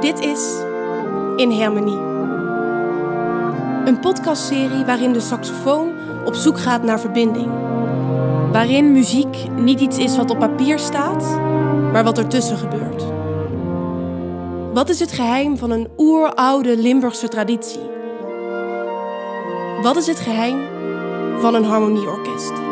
Dit is In Harmonie. Een podcastserie waarin de saxofoon op zoek gaat naar verbinding. Waarin muziek niet iets is wat op papier staat, maar wat ertussen gebeurt. Wat is het geheim van een oeroude Limburgse traditie? Wat is het geheim van een harmonieorkest?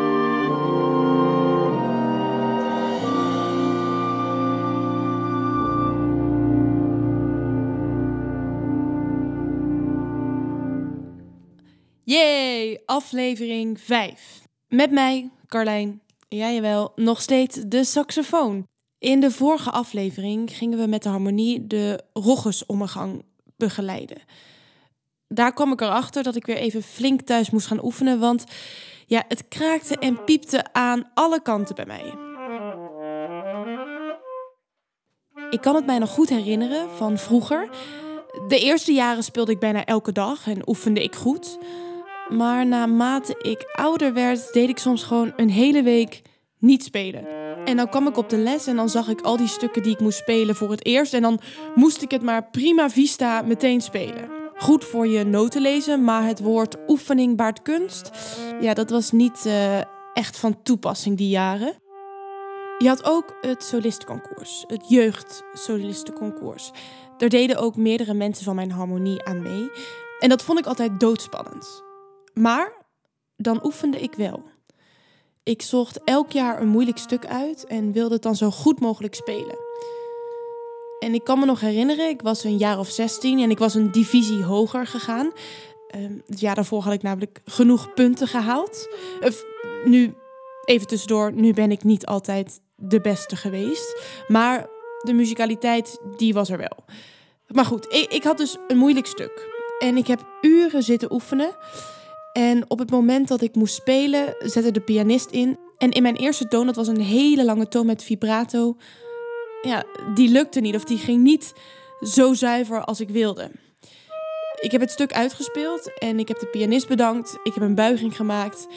Aflevering 5. Met mij, Carlijn, ja jawel, nog steeds de saxofoon. In de vorige aflevering gingen we met de harmonie de roggesommegang begeleiden. Daar kwam ik erachter dat ik weer even flink thuis moest gaan oefenen, want ja, het kraakte en piepte aan alle kanten bij mij. Ik kan het mij nog goed herinneren van vroeger. De eerste jaren speelde ik bijna elke dag en oefende ik goed. Maar naarmate ik ouder werd, deed ik soms gewoon een hele week niet spelen. En dan kwam ik op de les en dan zag ik al die stukken die ik moest spelen voor het eerst. En dan moest ik het maar prima vista meteen spelen. Goed voor je noten lezen, maar het woord oefening baart kunst. Ja, dat was niet uh, echt van toepassing die jaren. Je had ook het solistenconcours, het jeugdsolistenconcours. Daar deden ook meerdere mensen van mijn harmonie aan mee. En dat vond ik altijd doodspannend. Maar dan oefende ik wel. Ik zocht elk jaar een moeilijk stuk uit en wilde het dan zo goed mogelijk spelen. En ik kan me nog herinneren, ik was een jaar of 16 en ik was een divisie hoger gegaan. Um, het jaar daarvoor had ik namelijk genoeg punten gehaald. Nu, even tussendoor, nu ben ik niet altijd de beste geweest. Maar de muzikaliteit, die was er wel. Maar goed, ik, ik had dus een moeilijk stuk. En ik heb uren zitten oefenen. En op het moment dat ik moest spelen, zette de pianist in. En in mijn eerste toon, dat was een hele lange toon met vibrato. Ja, die lukte niet of die ging niet zo zuiver als ik wilde. Ik heb het stuk uitgespeeld en ik heb de pianist bedankt. Ik heb een buiging gemaakt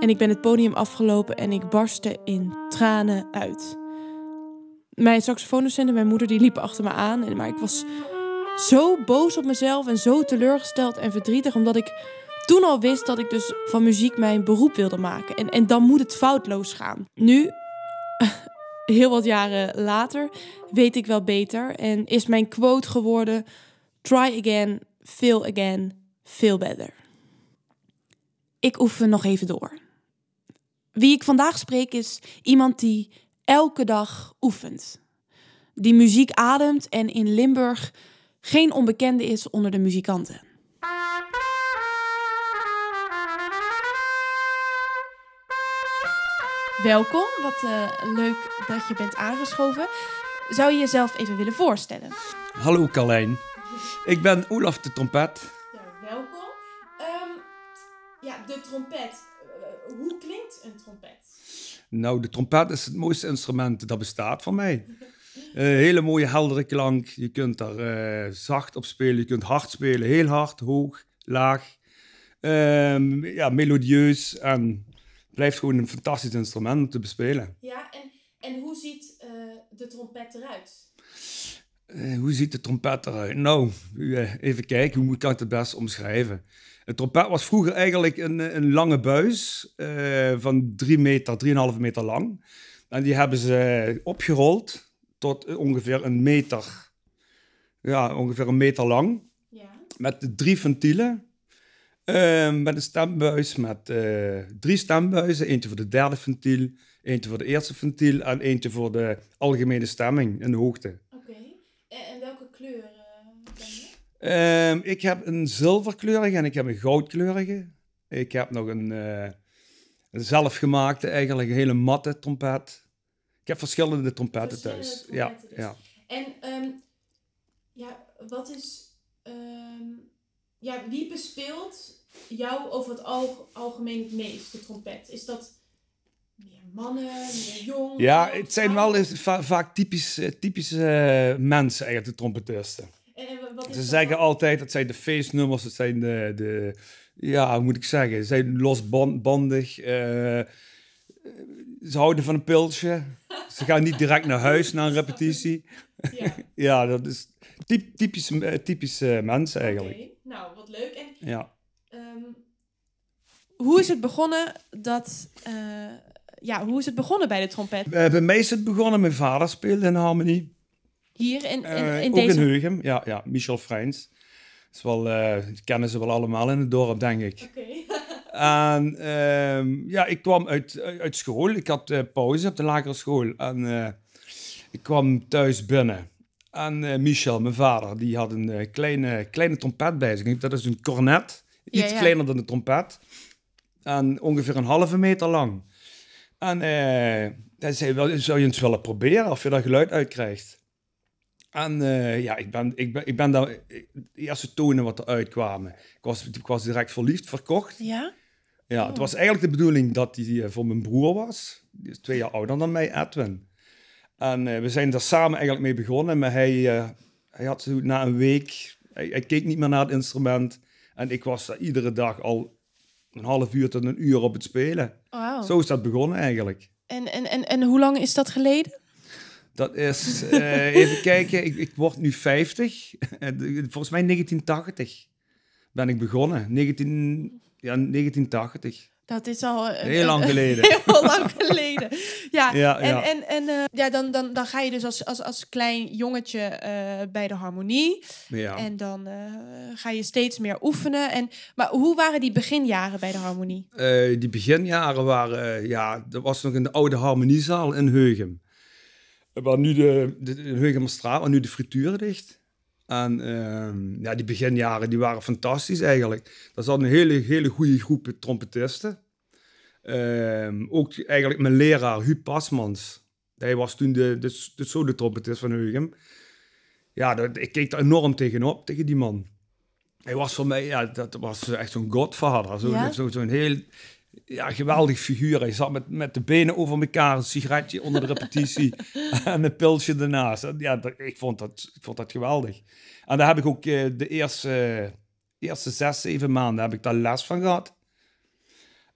en ik ben het podium afgelopen en ik barstte in tranen uit. Mijn saxofoondocent en mijn moeder die liepen achter me aan, maar ik was zo boos op mezelf en zo teleurgesteld en verdrietig omdat ik toen al wist dat ik dus van muziek mijn beroep wilde maken. En, en dan moet het foutloos gaan. Nu, heel wat jaren later, weet ik wel beter. En is mijn quote geworden: Try again, fail again, feel better. Ik oefen nog even door. Wie ik vandaag spreek is iemand die elke dag oefent. Die muziek ademt en in Limburg geen onbekende is onder de muzikanten. Welkom, wat uh, leuk dat je bent aangeschoven. Zou je jezelf even willen voorstellen? Hallo Carlijn, ik ben Olaf de trompet. Ja, welkom. Um, ja, de trompet. Uh, hoe klinkt een trompet? Nou, de trompet is het mooiste instrument dat bestaat voor mij. Uh, hele mooie heldere klank. Je kunt daar zacht op spelen, je kunt hard spelen, heel hard, hoog, laag. Um, ja, melodieus en blijft gewoon een fantastisch instrument om te bespelen. Ja, en, en hoe ziet uh, de trompet eruit? Uh, hoe ziet de trompet eruit? Nou, uh, even kijken, hoe kan ik het best omschrijven? Een trompet was vroeger eigenlijk een, een lange buis van 3 meter, 3,5 meter lang. En die hebben ze opgerold tot ongeveer een meter, ja, ongeveer een meter lang. Ja. Met drie ventielen. Uh, met een stembuis met uh, drie stembuizen. Eentje voor de derde ventiel, eentje voor de eerste ventiel en eentje voor de algemene stemming in de hoogte. Oké. En, en, welke kleur ben je? Uh, ik heb een zilverkleurige en ik heb een goudkleurige. Ik heb nog een, uh, een zelfgemaakte, eigenlijk een hele matte trompet. Ik heb verschillende trompetten verschillende thuis. Trompetten ja, dus. ja. En um, ja, wat is... Um, ja, wie bespeelt jou over het algemeen het meest, de trompet? Is dat meer mannen, meer jong? Ja, het zijn wel vaak typisch, eh, typische eh, mensen eigenlijk, de trompetisten. Ze zeggen altijd, dat zijn de feestnummers, dat zijn de, de ja, hoe moet ik zeggen, ze zijn losbandig. Uh, ze houden van een pilsje. Ze gaan niet direct naar huis na een repetitie. Ja. ja, dat is typ, typisch, eh, typisch eh, mensen eigenlijk. Nou, wat leuk. En Ja. ehm, hoe is het begonnen dat... eh, ja, hoe is het begonnen bij de trompet? Bij mij is het begonnen. Mijn vader speelde in harmonie. Hier in, in, Eh, in ook deze... in Heugem. Ja, ja, Michel Freins. is wel, eh, die kennen ze wel allemaal in het dorp, denk ik. Oké. En ehm, ja, ik kwam uit, uit school. Ik had pauze op de lagere school. En ik kwam thuis binnen. En eh, Michel, mijn vader, die had een eh, kleine, kleine trompet bij zich. Dat is een cornet. Iets ja. kleiner dan een trompet. En ongeveer een halve meter lang. En eh, hij zei, wel, zou je eens willen proberen of je daar geluid uit krijgt? En ja, ik ben, ik, ben, ik ben daar... De eerste tonen wat eruit kwamen. Ik was, ik was direct verliefd, verkocht. Ja? Ja, het was eigenlijk de bedoeling dat hij voor mijn broer was. Die is twee jaar ouder dan mij, Edwin. En eh, we zijn daar samen eigenlijk mee begonnen. Maar hij, eh, hij had zo na een week... Hij, hij keek niet meer naar het instrument. En ik was daar iedere dag al een half uur tot een uur op het spelen. Zo is dat begonnen eigenlijk. En, en, en, en hoe lang is dat geleden? Dat is, eh, even kijken, ik, ik word nu 50. Eh, de- Volgens mij 1980 ben ik begonnen. 19, ja, 1980. Dat is al... een- Heel lang geleden. Heel lang geleden. Ja, Ja, en, ja. en, en eh, ja, dan, dan, dan ga je dus als, als, als klein jongetje eh, bij de harmonie. Ja. En dan eh, ga je steeds meer oefenen. En, maar hoe waren die beginjaren bij de harmonie? Die beginjaren waren, ja, dat was nog in de oude harmoniezaal in Heugem. Waar nu de, de, de Heugemerstraat, waar nu de frituur ligt. En ehm, ja, die beginjaren die waren fantastisch eigenlijk. Er zat een hele, hele goede groep trompetisten. Ehm, ook eigenlijk mijn leraar, Huub Pasmans. Hij was toen de, de, de solo-trompetist van Heugem. Ja, dat, ik keek daar enorm tegenop, tegen die man. Hij was voor mij, ja, dat was echt zo'n godvader. Zo'n Ja? zo, zo'n heel ja, geweldig figuur. Hij zat met, met de benen over elkaar, een sigaretje onder de repetitie en een pilsje ernaast. En Ja, dat, ik, vond dat, ik vond dat geweldig. En daar heb ik ook eh, de eerste, eerste zes, zeven maanden heb ik daar les van gehad.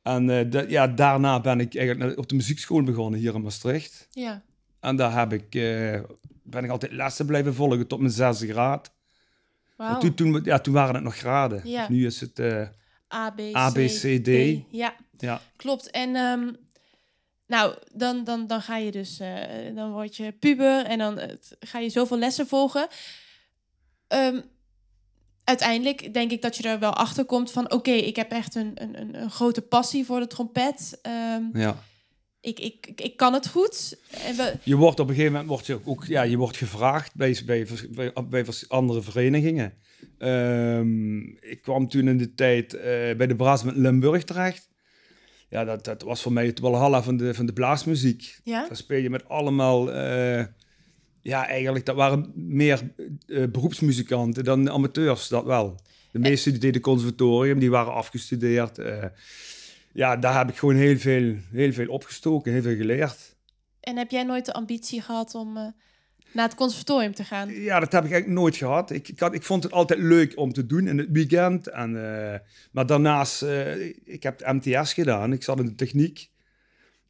En eh, de- ja, daarna ben ik eigenlijk op de muziekschool begonnen hier in Maastricht. Ja. En daar heb ik, eh, ben ik altijd lessen blijven volgen tot mijn zesde graad. Wauw. Toen, toen, ja, toen waren het nog graden. Ja. Nu is het, eh, A, B, C, A, B, C, D. Ja, ja. klopt. En ehm, nou, dan, dan, dan ga je dus, eh, dan word je puber en dan eh, ga je zoveel lessen volgen. Ehm, uiteindelijk denk ik dat je er wel achter komt van, oké, ik heb echt een, een, een, grote passie voor de trompet. Ehm, ja. ik, ik, ik, kan het goed. En we, Je wordt op een gegeven moment wordt je ook, ja, je wordt gevraagd bij, bij, bij, bij andere verenigingen. Ik kwam toen in de tijd eh, bij de Braas met Limburg terecht. Ja, dat, dat was voor mij het walhalla van de, van de blaasmuziek. ja? Daar speel je met allemaal, eh, ja, eigenlijk, dat waren meer eh, beroepsmuzikanten dan amateurs, dat wel. De meesten die deden conservatorium, die waren afgestudeerd. eh. ja, daar heb ik gewoon heel veel, heel veel opgestoken, heel veel geleerd. En heb jij nooit de ambitie gehad om naar het conservatorium te gaan? Ja, dat heb ik eigenlijk nooit gehad. Ik, ik, ik vond het altijd leuk om te doen in het weekend. En, eh, maar daarnaast, eh, ik heb MTS gedaan. Ik zat in de techniek.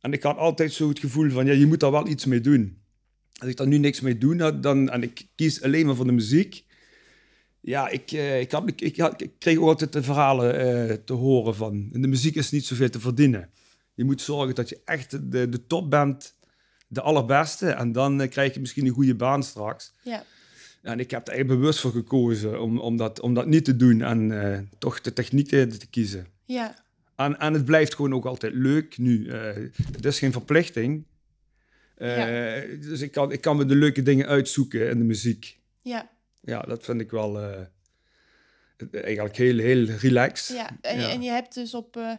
En ik had altijd zo het gevoel van, ja, je moet daar wel iets mee doen. Als ik daar nu niks mee doe, nou, dan, en ik kies alleen maar voor de muziek. Ja, ik, eh, ik, had, ik, kreeg ook altijd de verhalen te horen van, in de muziek is niet zoveel te verdienen. Je moet zorgen dat je echt de, de top bent, de allerbeste. En dan eh, krijg je misschien een goede baan straks. Ja. En ik heb er eigenlijk bewust voor gekozen om, om, dat, om dat niet te doen en eh, toch de techniek te, kiezen. Ja, En, en het blijft gewoon ook altijd leuk nu. eh, het is geen verplichting. Eh, Dus ik kan, ik kan me de leuke dingen uitzoeken in de muziek. ja, Ja, dat vind ik wel eh, eigenlijk heel, heel relaxed. ja. En, Ja. en je hebt dus op eh,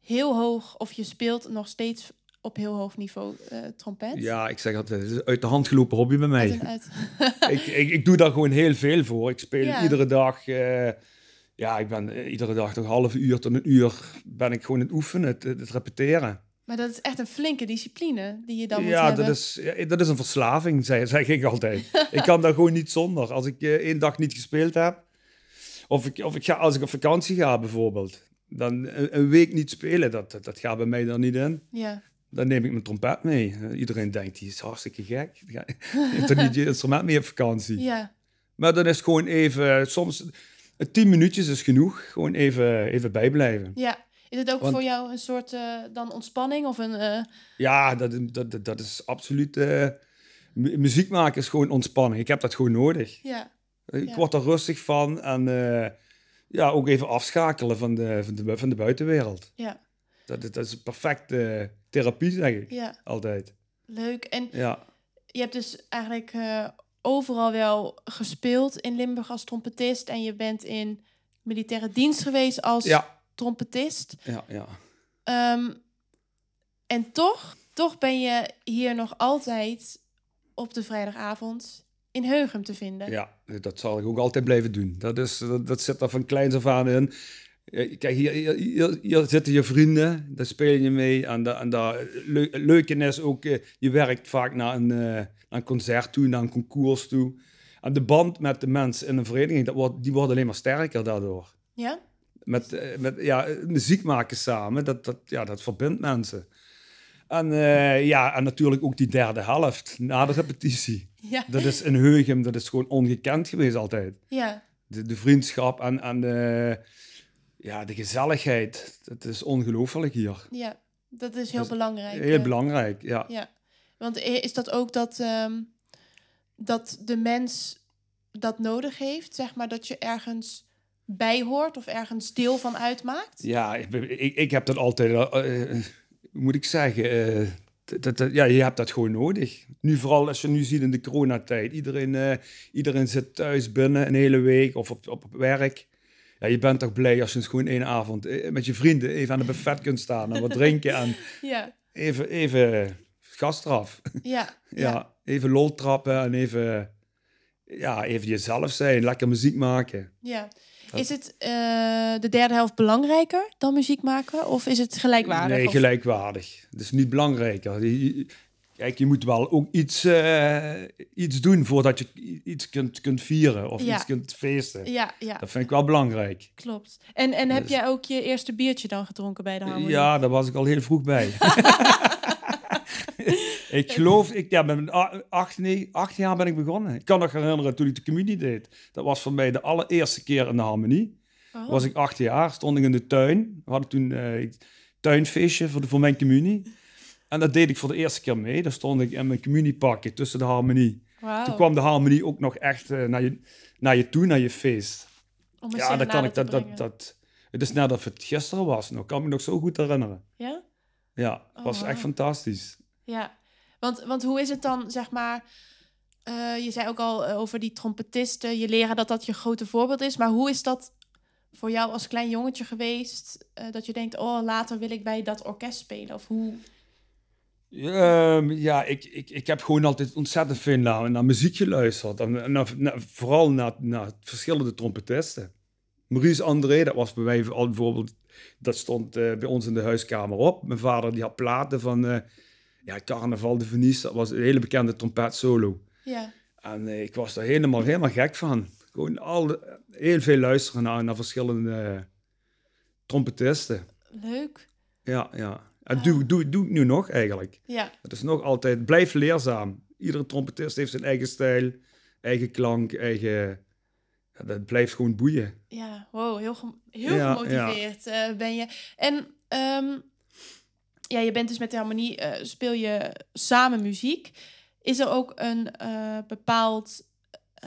heel hoog, of je speelt nog steeds op heel hoog niveau eh, trompet. Ja, ik zeg altijd, het is uit de hand gelopen hobby bij mij. Uit ik, ik, ik doe daar gewoon heel veel voor. Ik speel Ja. iedere dag, eh, ja, ik ben eh, iedere dag toch een half uur tot een uur ben ik gewoon het oefenen, het, het repeteren. Maar dat is echt een flinke discipline die je dan moet ja, hebben. dat is, ja, dat is een verslaving, zeg, zeg ik altijd. ik kan daar gewoon niet zonder. Als ik één dag niet gespeeld heb, of, ik, of ik ga, als ik op vakantie ga bijvoorbeeld, dan een, week niet spelen, dat, dat, dat gaat bij mij er niet in. Ja, dan neem ik mijn trompet mee. Eh, iedereen denkt, die is hartstikke gek. Je toch niet je instrument mee op vakantie? Ja. Maar dan is gewoon even, soms eh, tien minuutjes is genoeg. Gewoon even, even bijblijven. Ja. Is het ook Want- voor jou een soort eh, dan ontspanning of een... eh, Ja, dat, dat, dat, is absoluut... eh, mu- muziek maken is gewoon ontspanning. Ik heb dat gewoon nodig. ja. Ik Ja. word er rustig van en eh, ja, ook even afschakelen van de, van de, van de buitenwereld. Ja. Dat, is- dat is een perfecte therapie, zeg ik. Ja. Altijd. Leuk. En Ja. je hebt dus eigenlijk eh, overal wel gespeeld in Limburg als trompetist. En je bent in militaire dienst geweest als Ja. trompetist. Ja, ja. Ehm, en toch, toch ben je hier nog altijd op de vrijdagavond in Heugem te vinden. Ja, dat zal ik ook altijd blijven doen. Dat, is, dat, dat zit er van kleins af aan in. Eh, Kijk, hier, hier, hier, hier zitten je vrienden, daar speel je mee. En, da, het leuke is ook, eh, je werkt vaak naar een, eh, naar een concert toe, naar een concours toe. En de band met de mensen in een vereniging, dat wordt, die wordt alleen maar sterker daardoor. Ja? Met, met ja, muziek maken samen, dat, dat, ja, dat verbindt mensen. En, ja, en natuurlijk ook die derde helft, na de repetitie. Ja. Dat is in Heugem, dat is gewoon ongekend geweest altijd. Ja. De, de vriendschap en, en de, ja, de gezelligheid, dat is ongelooflijk hier. Ja. Dat is heel Dat is belangrijk. Heel belangrijk, ja. Ja. Want is dat ook dat, ehm, dat de mens dat nodig heeft? Zeg maar dat je ergens bij hoort of ergens deel van uitmaakt? Ja, ik, ik, ik heb dat altijd, eh, eh, moet ik zeggen, eh, dat, dat, ja, je hebt dat gewoon nodig. Nu vooral als je nu ziet in de coronatijd. Iedereen, iedereen zit thuis binnen een hele week of op, op werk. Ja, je bent toch blij als je eens gewoon één avond eh, met je vrienden even aan de buffet kunt staan en wat drinken en Ja. even, even gas eraf. Ja. Ja, even lol trappen en even, ja, even jezelf zijn, lekker muziek maken. Ja. Is het eh, de derde helft belangrijker dan muziek maken? Of is het gelijkwaardig? Nee, Of- gelijkwaardig. Het is niet belangrijker. Je- Kijk, je moet wel ook iets, eh, iets doen voordat je iets kunt, kunt vieren of Ja. iets kunt feesten. Ja, ja, Dat vind ik wel belangrijk. klopt. En, en heb Dus- jij ook je eerste biertje dan gedronken bij de harmonie? Ja, daar was ik al heel vroeg bij. ik geloof, ik, ja, met acht, nee, acht jaar ben ik begonnen. Ik kan nog herinneren toen ik de communie deed. Dat was voor mij de allereerste keer in de harmonie. Oh. was ik acht jaar, stond ik in de tuin. We hadden toen een tuinfeestje voor, de, voor mijn communie. En dat deed ik voor de eerste keer mee. Daar stond ik in mijn communiepakje tussen de harmonie. Toen kwam de harmonie ook nog echt eh, naar, je, naar je toe, naar je feest. Om Ja, dat kan ik. Dat, dat, dat, het is net of het gisteren was. nog kan ik me nog zo goed herinneren. Ja? Ja, het Oh, was echt fantastisch. Ja, want, want hoe is het dan, zeg maar... eh, je zei ook al eh, over die trompetisten, je leren dat dat je grote voorbeeld is. Maar hoe is dat voor jou als klein jongetje geweest? dat je denkt, oh, later wil ik bij dat orkest spelen? Of hoe? Ehm, ja, ik, ik, ik heb gewoon altijd ontzettend veel naar, naar muziek geluisterd. En, naar- naar- vooral naar, naar verschillende trompetisten. Maurice André, dat was bij mij al bijvoorbeeld... Dat stond eh, bij ons in de huiskamer op. Mijn vader die had platen van... eh, ja, Carnaval de Venise. Dat was een hele bekende trompet solo. Ja, En eh, ik was daar helemaal, helemaal gek van. Gewoon al, heel veel luisteren naar, naar verschillende trompetisten. leuk. Ja, ja. En doe, doe, doe ik nu nog eigenlijk. Ja, Het is nog altijd, blijf leerzaam. Iedere trompetist heeft zijn eigen stijl, eigen klank, eigen... Ja, dat blijft gewoon boeien. ja, wow, heel, gem- heel Ja, gemotiveerd eh, ben je. En ehm, ja, je bent dus met de harmonie, eh, speel je samen muziek. Is er ook een eh, bepaald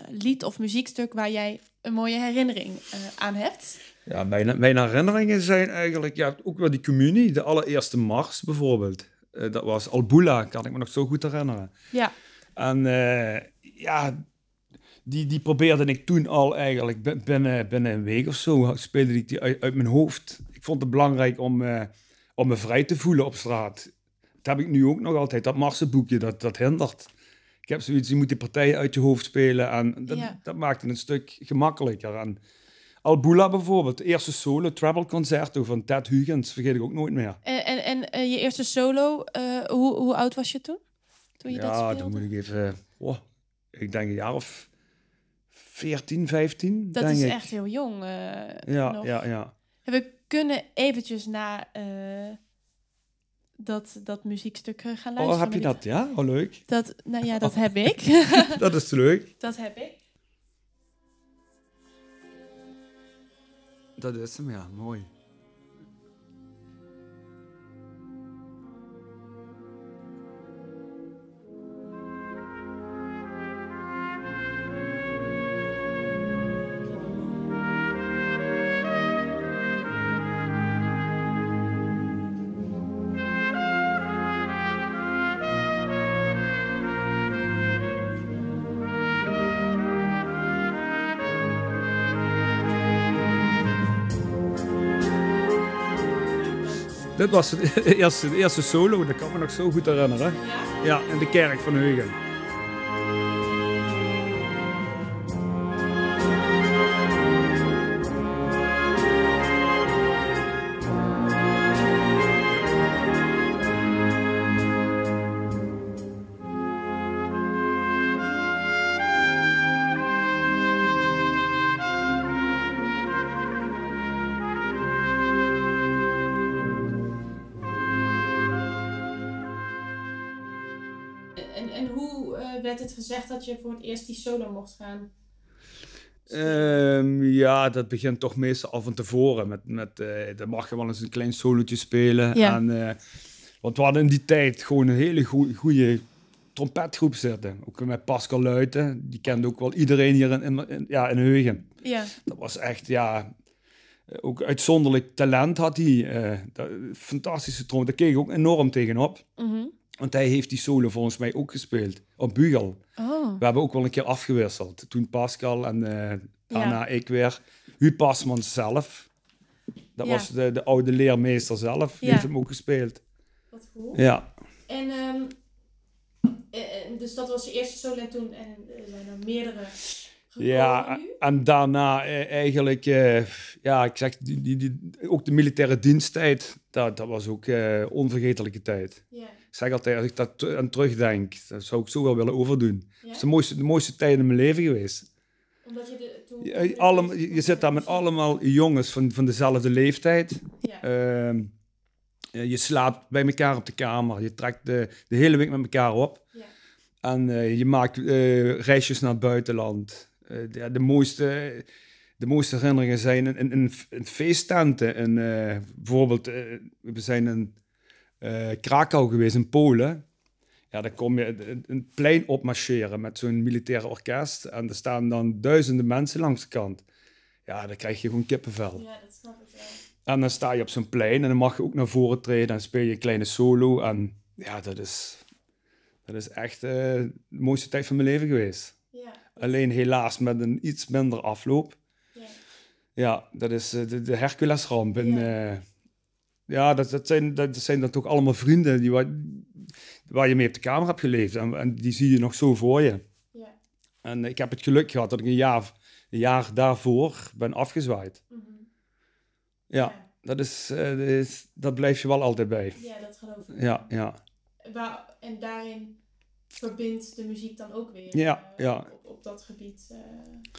lied of muziekstuk waar jij een mooie herinnering aan hebt? Ja, mijn, mijn herinneringen zijn eigenlijk ja, ook wel die communie. De allereerste mars bijvoorbeeld. Eh, dat was Albula, kan ik me nog zo goed herinneren. Ja, En eh, ja, die, die probeerde ik toen al eigenlijk bin- binnen, binnen een week of zo. Speelde ik die uit, uit mijn hoofd. Ik vond het belangrijk om, eh, om me vrij te voelen op straat. Dat heb ik nu ook nog altijd. Dat marsenboekje, dat, dat hindert. Ik heb zoiets, je moet die partijen uit je hoofd spelen. En dat, Ja. dat maakt het een stuk gemakkelijker. En Albula bijvoorbeeld, het eerste solo treble concerto van Ted Huygens, vergeet ik ook nooit meer. en, en, en je eerste solo, eh, hoe, hoe oud was je toen? Toen je dat ja, speelde? dan moet ik even... Oh, ik denk een jaar of 14, 15, Dat denk is ik. echt heel jong. eh, Ja, nog. ja, ja. We kunnen eventjes naar eh, dat, dat muziekstuk gaan luisteren. Oh, heb je dat? Ja? Oh, leuk. dat? Nou ja, dat heb ik. Dat is leuk. dat heb ik. Dat is hem, ja. Mooi. Dit was het eerste, eerste solo, dat kan me nog zo goed herinneren. Ja, in de kerk van Heugen. En, en hoe eh, werd het gezegd dat je voor het eerst die solo mocht gaan? Ehm, ja, dat begint toch meestal al van tevoren. Met, met, eh, dan mag je wel eens een klein solootje spelen. Ja. En, eh, want we hadden in die tijd gewoon een hele goede trompetgroep zitten. Ook met Pascal Luiten. Die kende ook wel iedereen hier in, in, in- ja, in Heugen. Ja. Dat was echt, ja... Ook uitzonderlijk talent had hij. eh, fantastische trompet. Daar keek ik ook enorm tegenop. Mhm. Want hij heeft die solo volgens mij ook gespeeld. Op Bugel. Oh. We hebben ook wel een keer afgewisseld. Toen Pascal en eh, daarna Ja. ik weer. Huub Pasman zelf. Dat Ja. was de, de oude leermeester zelf. Die Ja. heeft hem ook gespeeld. Wat cool. Ja. En ehm, eh, eh, dus dat was je eerste solo en toen en er zijn er meerdere gekomen Ja, en daarna eh, eigenlijk, eh, ja, ik zeg, die, die, die, ook de militaire diensttijd, dat, dat was ook eh onvergetelijke tijd. Ja. Zeg altijd, als ik daar te- aan terugdenk, dat zou ik zo wel willen overdoen. Ja? Het is de mooiste, de mooiste tijd in mijn leven geweest. Omdat je de, toen... Je, je zit daar met allemaal jongens van, van dezelfde leeftijd. Ja. Ehm, eh, je slaapt bij elkaar op de kamer. Je trekt de, de hele week met elkaar op. Ja. En eh, je maakt eh, reisjes naar het buitenland. Eh, de, de, mooiste, de mooiste herinneringen zijn in, in, feesttenten. Bijvoorbeeld, we zijn in eh, Krakau geweest, in Polen. Ja, dan kom je een, plein opmarcheren met zo'n militair orkest. En er staan dan duizenden mensen langs de kant. Ja, dan krijg je gewoon kippenvel. ja, dat snap ik wel. En dan sta je op zo'n plein en dan mag je ook naar voren treden en speel je een kleine solo. En ja, dat is, dat is echt eh, de mooiste tijd van mijn leven geweest. Ja. Alleen helaas met een iets minder afloop. Ja. Ja, dat is eh, de, de Herculesramp. Ja. ja, ja dat, dat, zijn, dat zijn dan toch allemaal vrienden die, waar, waar je mee op de kamer hebt geleefd. En, en die zie je nog zo voor je. Ja. En ik heb het geluk gehad dat ik een jaar, een jaar daarvoor ben afgezwaaid. Mhm. Ja, dat, is, eh, dat is- dat blijf je wel altijd bij. Ja, dat geloof ik. Ja, ja. Waar, en daarin verbindt de muziek dan ook weer. Ja, eh, ja. Op, op dat gebied. eh,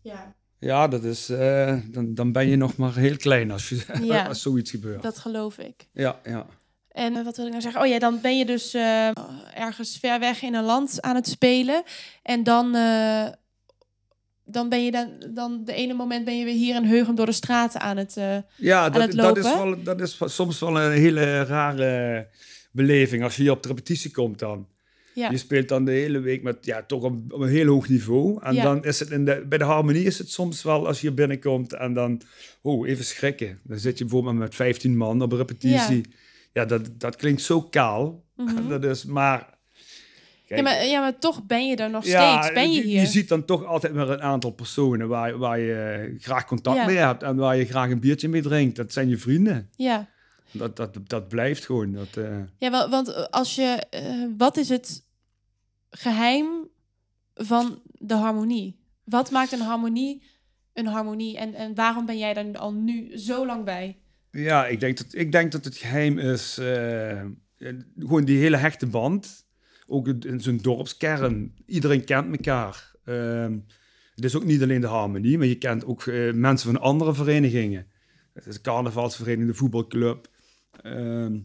ja, Ja, dat is, eh, dan, dan ben je nog maar heel klein als, je, Ja. als zoiets gebeurt. dat geloof ik. Ja, ja. En eh, wat wil ik nou zeggen? Oh ja, dan ben je dus eh, ergens ver weg in een land aan het spelen. En dan, dan ben je dan, dan de ene moment ben je weer hier in Heugem door de straten aan het. ja het dat, dat, is lopen. wel, dat is soms wel een hele rare beleving als je hier op de repetitie komt dan. Ja. Je speelt dan de hele week met ja, toch op, op een heel hoog niveau. En Ja. dan is het in de, bij de harmonie is het soms wel als je binnenkomt en dan, oh, even schrikken. Dan zit je bijvoorbeeld met 15 man op een repetitie. Ja, dat, dat klinkt zo kaal. Mhm. Dat is maar. Kijk, ja, maar, ja, maar toch ben je er nog steeds. Ben je je, hier? je ziet dan toch altijd maar een aantal personen waar, waar je graag contact mee hebt en waar je graag een biertje mee drinkt. Dat zijn je vrienden. Ja. Dat, dat, dat blijft gewoon. Dat, eh, Ja, wel, want eh, als je, eh, wat is het geheim van de harmonie? Wat maakt een harmonie een harmonie en, en waarom ben jij er al nu zo lang bij? Ja, ik denk dat, ik denk dat het geheim is gewoon die hele hechte band. Ook in- zo'n dorpskern. Iedereen kent elkaar. Ehm, het is ook niet alleen de harmonie, maar je kent ook mensen van andere verenigingen. Het is de carnavalsvereniging, de voetbalclub. Ehm,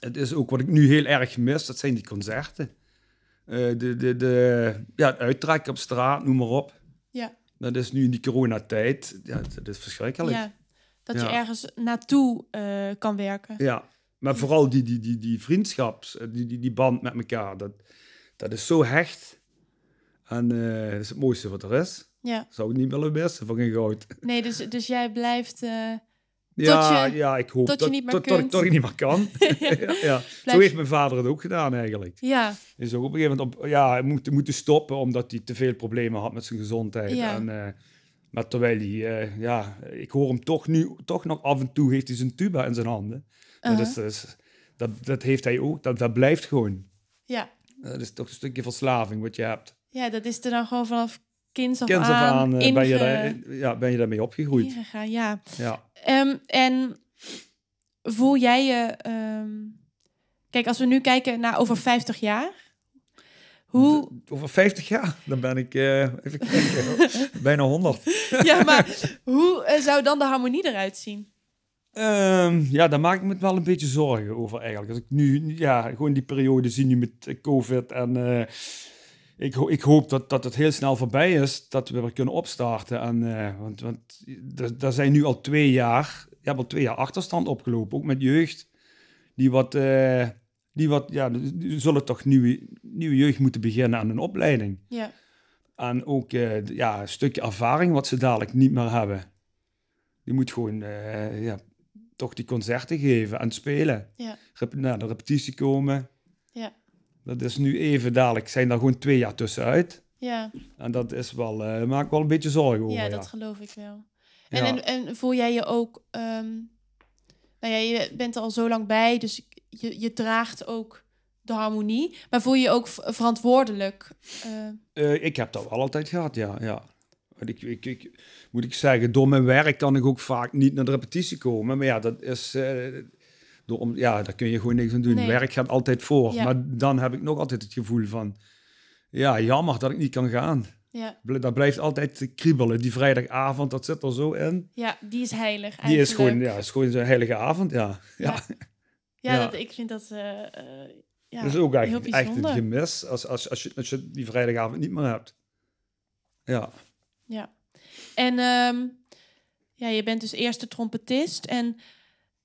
het is ook wat ik nu heel erg mis, dat zijn die concerten. Eh, de, de, de, ja, het uittrekken op straat, noem maar op. Ja. Dat is nu in die coronatijd, ja, dat is verschrikkelijk. Ja, dat je ergens naartoe eh, kan werken. Ja, maar vooral die, die, die, die vriendschaps, eh, die, die, die band met elkaar, dat, dat is zo hecht. En dat is het mooiste wat er is. Ja. Zou ik niet willen missen van geen goud. Nee, dus, dus jij blijft... Ja, je- ja, ik hoop tot je dat, niet meer tot, tot ik, kunt. tot ik niet meer kan. ja, ja. Zo heeft mijn vader het ook gedaan eigenlijk. ja, Is ook op een gegeven moment op, ja, hij moet, moeten stoppen omdat hij te veel problemen had met zijn gezondheid. Ja. En, eh, maar terwijl hij, eh, ja, ik hoor hem toch nu, toch nog af en toe heeft hij zijn tuba in zijn handen. Dat, is, dat, is- dat, dat heeft hij ook, dat, dat blijft gewoon. ja. Dat is toch een stukje verslaving wat je hebt. ja, dat is er dan gewoon vanaf Kind af aan, aan eh, ben, je daar, ja, ben je daarmee opgegroeid. ingegaan. Ja. Ja. Ehm, en voel jij je... ehm, kijk, als we nu kijken naar over 50 jaar... Hoe... Over 50 jaar, dan ben ik, eh, even kijken, bijna 100. Ja, maar hoe eh, zou dan de harmonie eruit zien? Ehm, ja, daar maak ik me wel een beetje zorgen over eigenlijk. Als ik nu, ja, gewoon die periode zie nu met COVID en ik, ho- ik hoop dat, dat het heel snel voorbij is, dat we weer kunnen opstarten. En, eh, want want daar zijn nu al twee jaar, je hebt al twee jaar achterstand opgelopen, ook met jeugd. Die wat, eh, die wat ja, die zullen toch nieuwe, nieuwe jeugd moeten beginnen aan een opleiding. Ja, En ook eh, ja, een stukje ervaring wat ze dadelijk niet meer hebben. Die moet gewoon ja, toch die concerten geven en spelen. ja, naar de repetitie komen. Dat is nu even dadelijk, zijn daar gewoon twee jaar tussenuit. ja. En dat is wel, eh maakt wel een beetje zorgen over. Ja, Ja, dat geloof ik wel. En, Ja. en, en voel jij je ook... ehm, nou ja, je bent er al zo lang bij, dus je, je draagt ook de harmonie. Maar voel je je ook verantwoordelijk? eh, Eh, ik heb dat wel altijd gehad, ja. ja. Ik, ik, ik, moet ik zeggen, door mijn werk kan ik ook vaak niet naar de repetitie komen. Maar ja, dat is... door, om, ja, daar kun je gewoon niks aan doen. Nee. Werk gaat altijd voor. Ja. Maar dan heb ik nog altijd het gevoel van... Ja, jammer dat ik niet kan gaan. ja, Dat blijft altijd kriebelen. Die vrijdagavond, dat zit er zo in. ja, die is heilig Die is gewoon, ja, is gewoon zo'n heilige avond, ja. Ja, Ja. Dat, ik vind dat... eh, ja, dat is ook echt, echt een gemis als, als, als, je, als je die vrijdagavond niet meer hebt. Ja. Ja. En ehm, ja, je bent dus eerste trompetist. En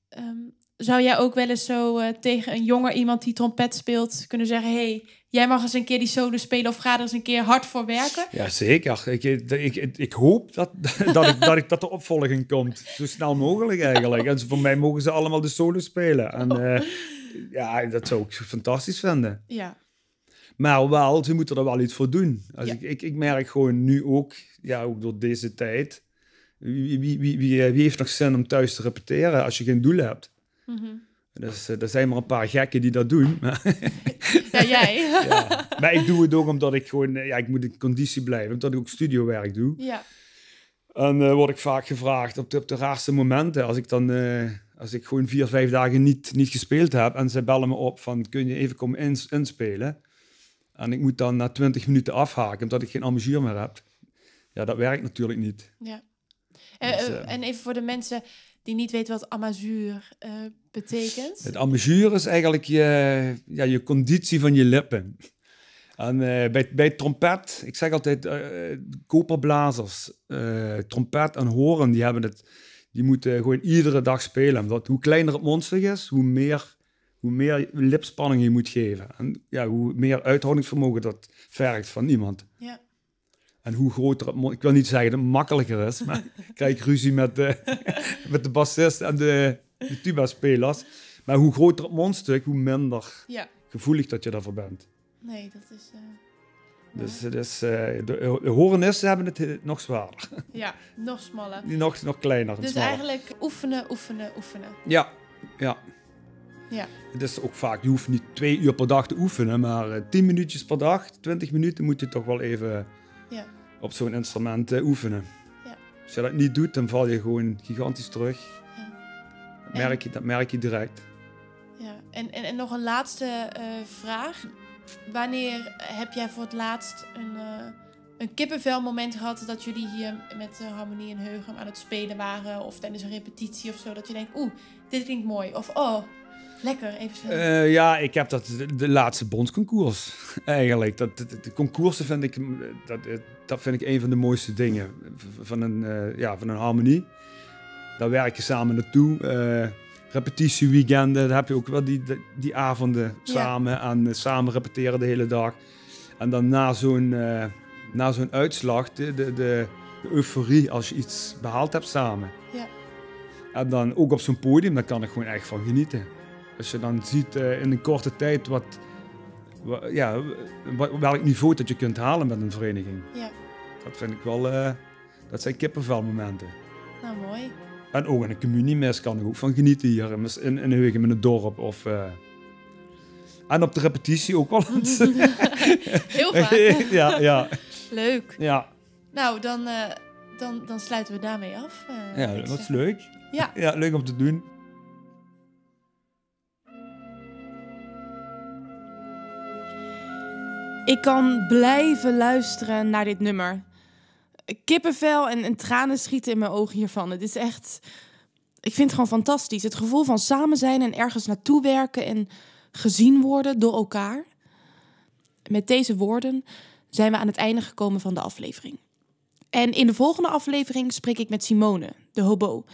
ehm, zou jij ook wel eens zo eh, tegen een jonger iemand die trompet speelt kunnen zeggen: hey, jij mag eens een keer die solo spelen of ga er eens een keer hard voor werken? Ja, zeker. Ik, ik, ik, ik hoop dat, dat, ik, dat, ik, dat de opvolging komt. Zo snel mogelijk eigenlijk. En voor mij mogen ze allemaal de solo spelen. En eh, ja, dat zou ik fantastisch vinden. Ja, Maar wel, ze moeten er wel iets voor doen. Als Ja. ik, ik, ik merk gewoon nu ook, ja, ook door deze tijd... Wie, wie, wie, wie, wie heeft nog zin om thuis te repeteren als je geen doel hebt? Mhm. Dus eh, er zijn maar een paar gekken die dat doen. Maar, ja jij. Ja. maar ik doe het ook omdat ik gewoon... eh, Ja, ik moet in conditie blijven. Omdat ik ook studiowerk doe. ja. En eh, word ik vaak gevraagd op de, op de raarste momenten. Als ik dan... als ik gewoon vier, vijf dagen niet, niet gespeeld heb. En ze bellen me op van... Kun je even komen ins- inspelen? En ik moet dan na twintig minuten afhaken. Omdat ik geen amusier meer heb. Ja, dat werkt natuurlijk niet. ja. Dus, en even voor de mensen die niet weten wat amazuur eh, betekent. Het amusier is eigenlijk je, ja, je conditie van je lippen. En eh, bij, bij trompet, ik zeg altijd, eh, koperblazers, trompet en horen, die hebben het, die moeten gewoon iedere dag spelen. Omdat hoe kleiner het monster is, hoe meer, hoe meer lipspanning je moet geven. En ja, hoe meer uithoudingsvermogen dat vergt van iemand. Ja. En hoe groter het ik wil niet zeggen dat het makkelijker is, maar ik krijg ruzie met de, met de bassist en de, de tuba-spelers. Maar hoe groter het mondstuk, hoe minder ja, gevoelig dat je daarvoor bent. nee, dat is. eh, Dus, dus eh, de, de horenisten hebben het eh, nog zwaarder. ja, nog smaller. Nog, nog kleiner. Dus smaller. eigenlijk oefenen, oefenen, oefenen. Ja, ja. Ja. Het is ook vaak, je hoeft niet twee uur per dag te oefenen, maar eh, tien minuutjes per dag, twintig minuten moet je toch wel even Ja. Op zo'n instrument eh, oefenen. Ja. Als je dat niet doet, dan val je gewoon gigantisch terug. Ja. Dat merk je, dat merk je direct. Ja, en, en, en nog een laatste eh, vraag. Wanneer heb jij voor het laatst een, eh een kippenvelmoment gehad dat jullie hier met de Harmonie en Heugem aan het spelen waren? Of tijdens een repetitie of zo, dat je denkt, oeh, dit klinkt mooi. Of, oh, Lekker, even zo. Eh, ja, ik heb dat de, de laatste bondsconcours eigenlijk. Dat, de, de concoursen vind ik, dat, dat vind ik een van de mooiste dingen van een, uh, ja, van een harmonie. Daar werk je samen naartoe. Uh, repetitieweekenden, daar heb je ook wel die, die, die avonden samen ja. en samen repeteren de hele dag. En dan na zo'n na zo'n uitslag, de, de, de, euforie als je iets behaald hebt samen. Ja. En dan ook op zo'n podium, daar kan ik gewoon echt van genieten. Als je dan ziet uh, in een korte tijd wat, ja, welk niveau dat je kunt halen met een vereniging. Ja. Dat vind ik wel, uh, dat zijn kippenvelmomenten. Nou, mooi. En ook in een communiemes kan ik ook van genieten hier in, in, Heugem in het dorp. Of, uh, en op de repetitie ook wel eens. Heel vaak. ja, ja. Leuk. Ja. Nou, dan, uh, dan, dan sluiten we daarmee af. Ja, dat is leuk. Ja. ja, leuk om te doen. Ik kan blijven luisteren naar dit nummer. Kippenvel en, en tranen schieten in mijn ogen hiervan. Het is echt. Ik vind het gewoon fantastisch. Het gevoel van samen zijn en ergens naartoe werken en gezien worden door elkaar. Met deze woorden zijn we aan het einde gekomen van de aflevering. En in de volgende aflevering spreek ik met Simone, de hobo.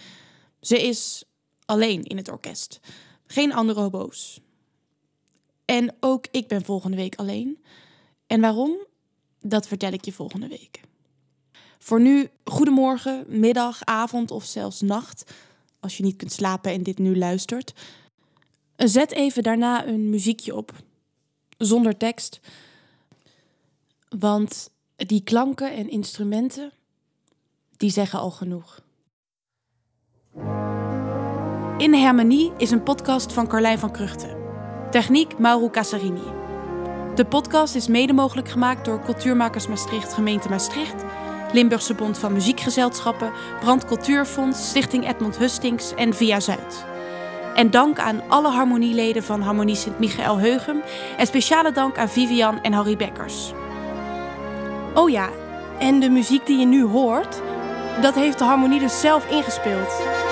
Ze is alleen in het orkest. Geen andere hobo's. En ook ik ben volgende week alleen. En waarom? Dat vertel ik je volgende week. Voor nu, goedemorgen, middag, avond of zelfs nacht. Als je niet kunt slapen en dit nu luistert. Zet even daarna een muziekje op. Zonder tekst. Want die klanken en instrumenten, die zeggen al genoeg. In Harmonie is een podcast van Carlijn van Kruchten. Techniek Mauro Casarini. De podcast is mede mogelijk gemaakt door Cultuurmakers Maastricht, gemeente Maastricht, Limburgse Bond van Muziekgezelschappen, Brand Cultuurfonds, Stichting Edmond Hustings en Via Zuid. En dank aan alle harmonieleden van Harmonie Sint-Michael Heugem en speciale dank aan Vivian en Harry Bekkers. Oh ja, en de muziek die je nu hoort, dat heeft de harmonie dus zelf ingespeeld.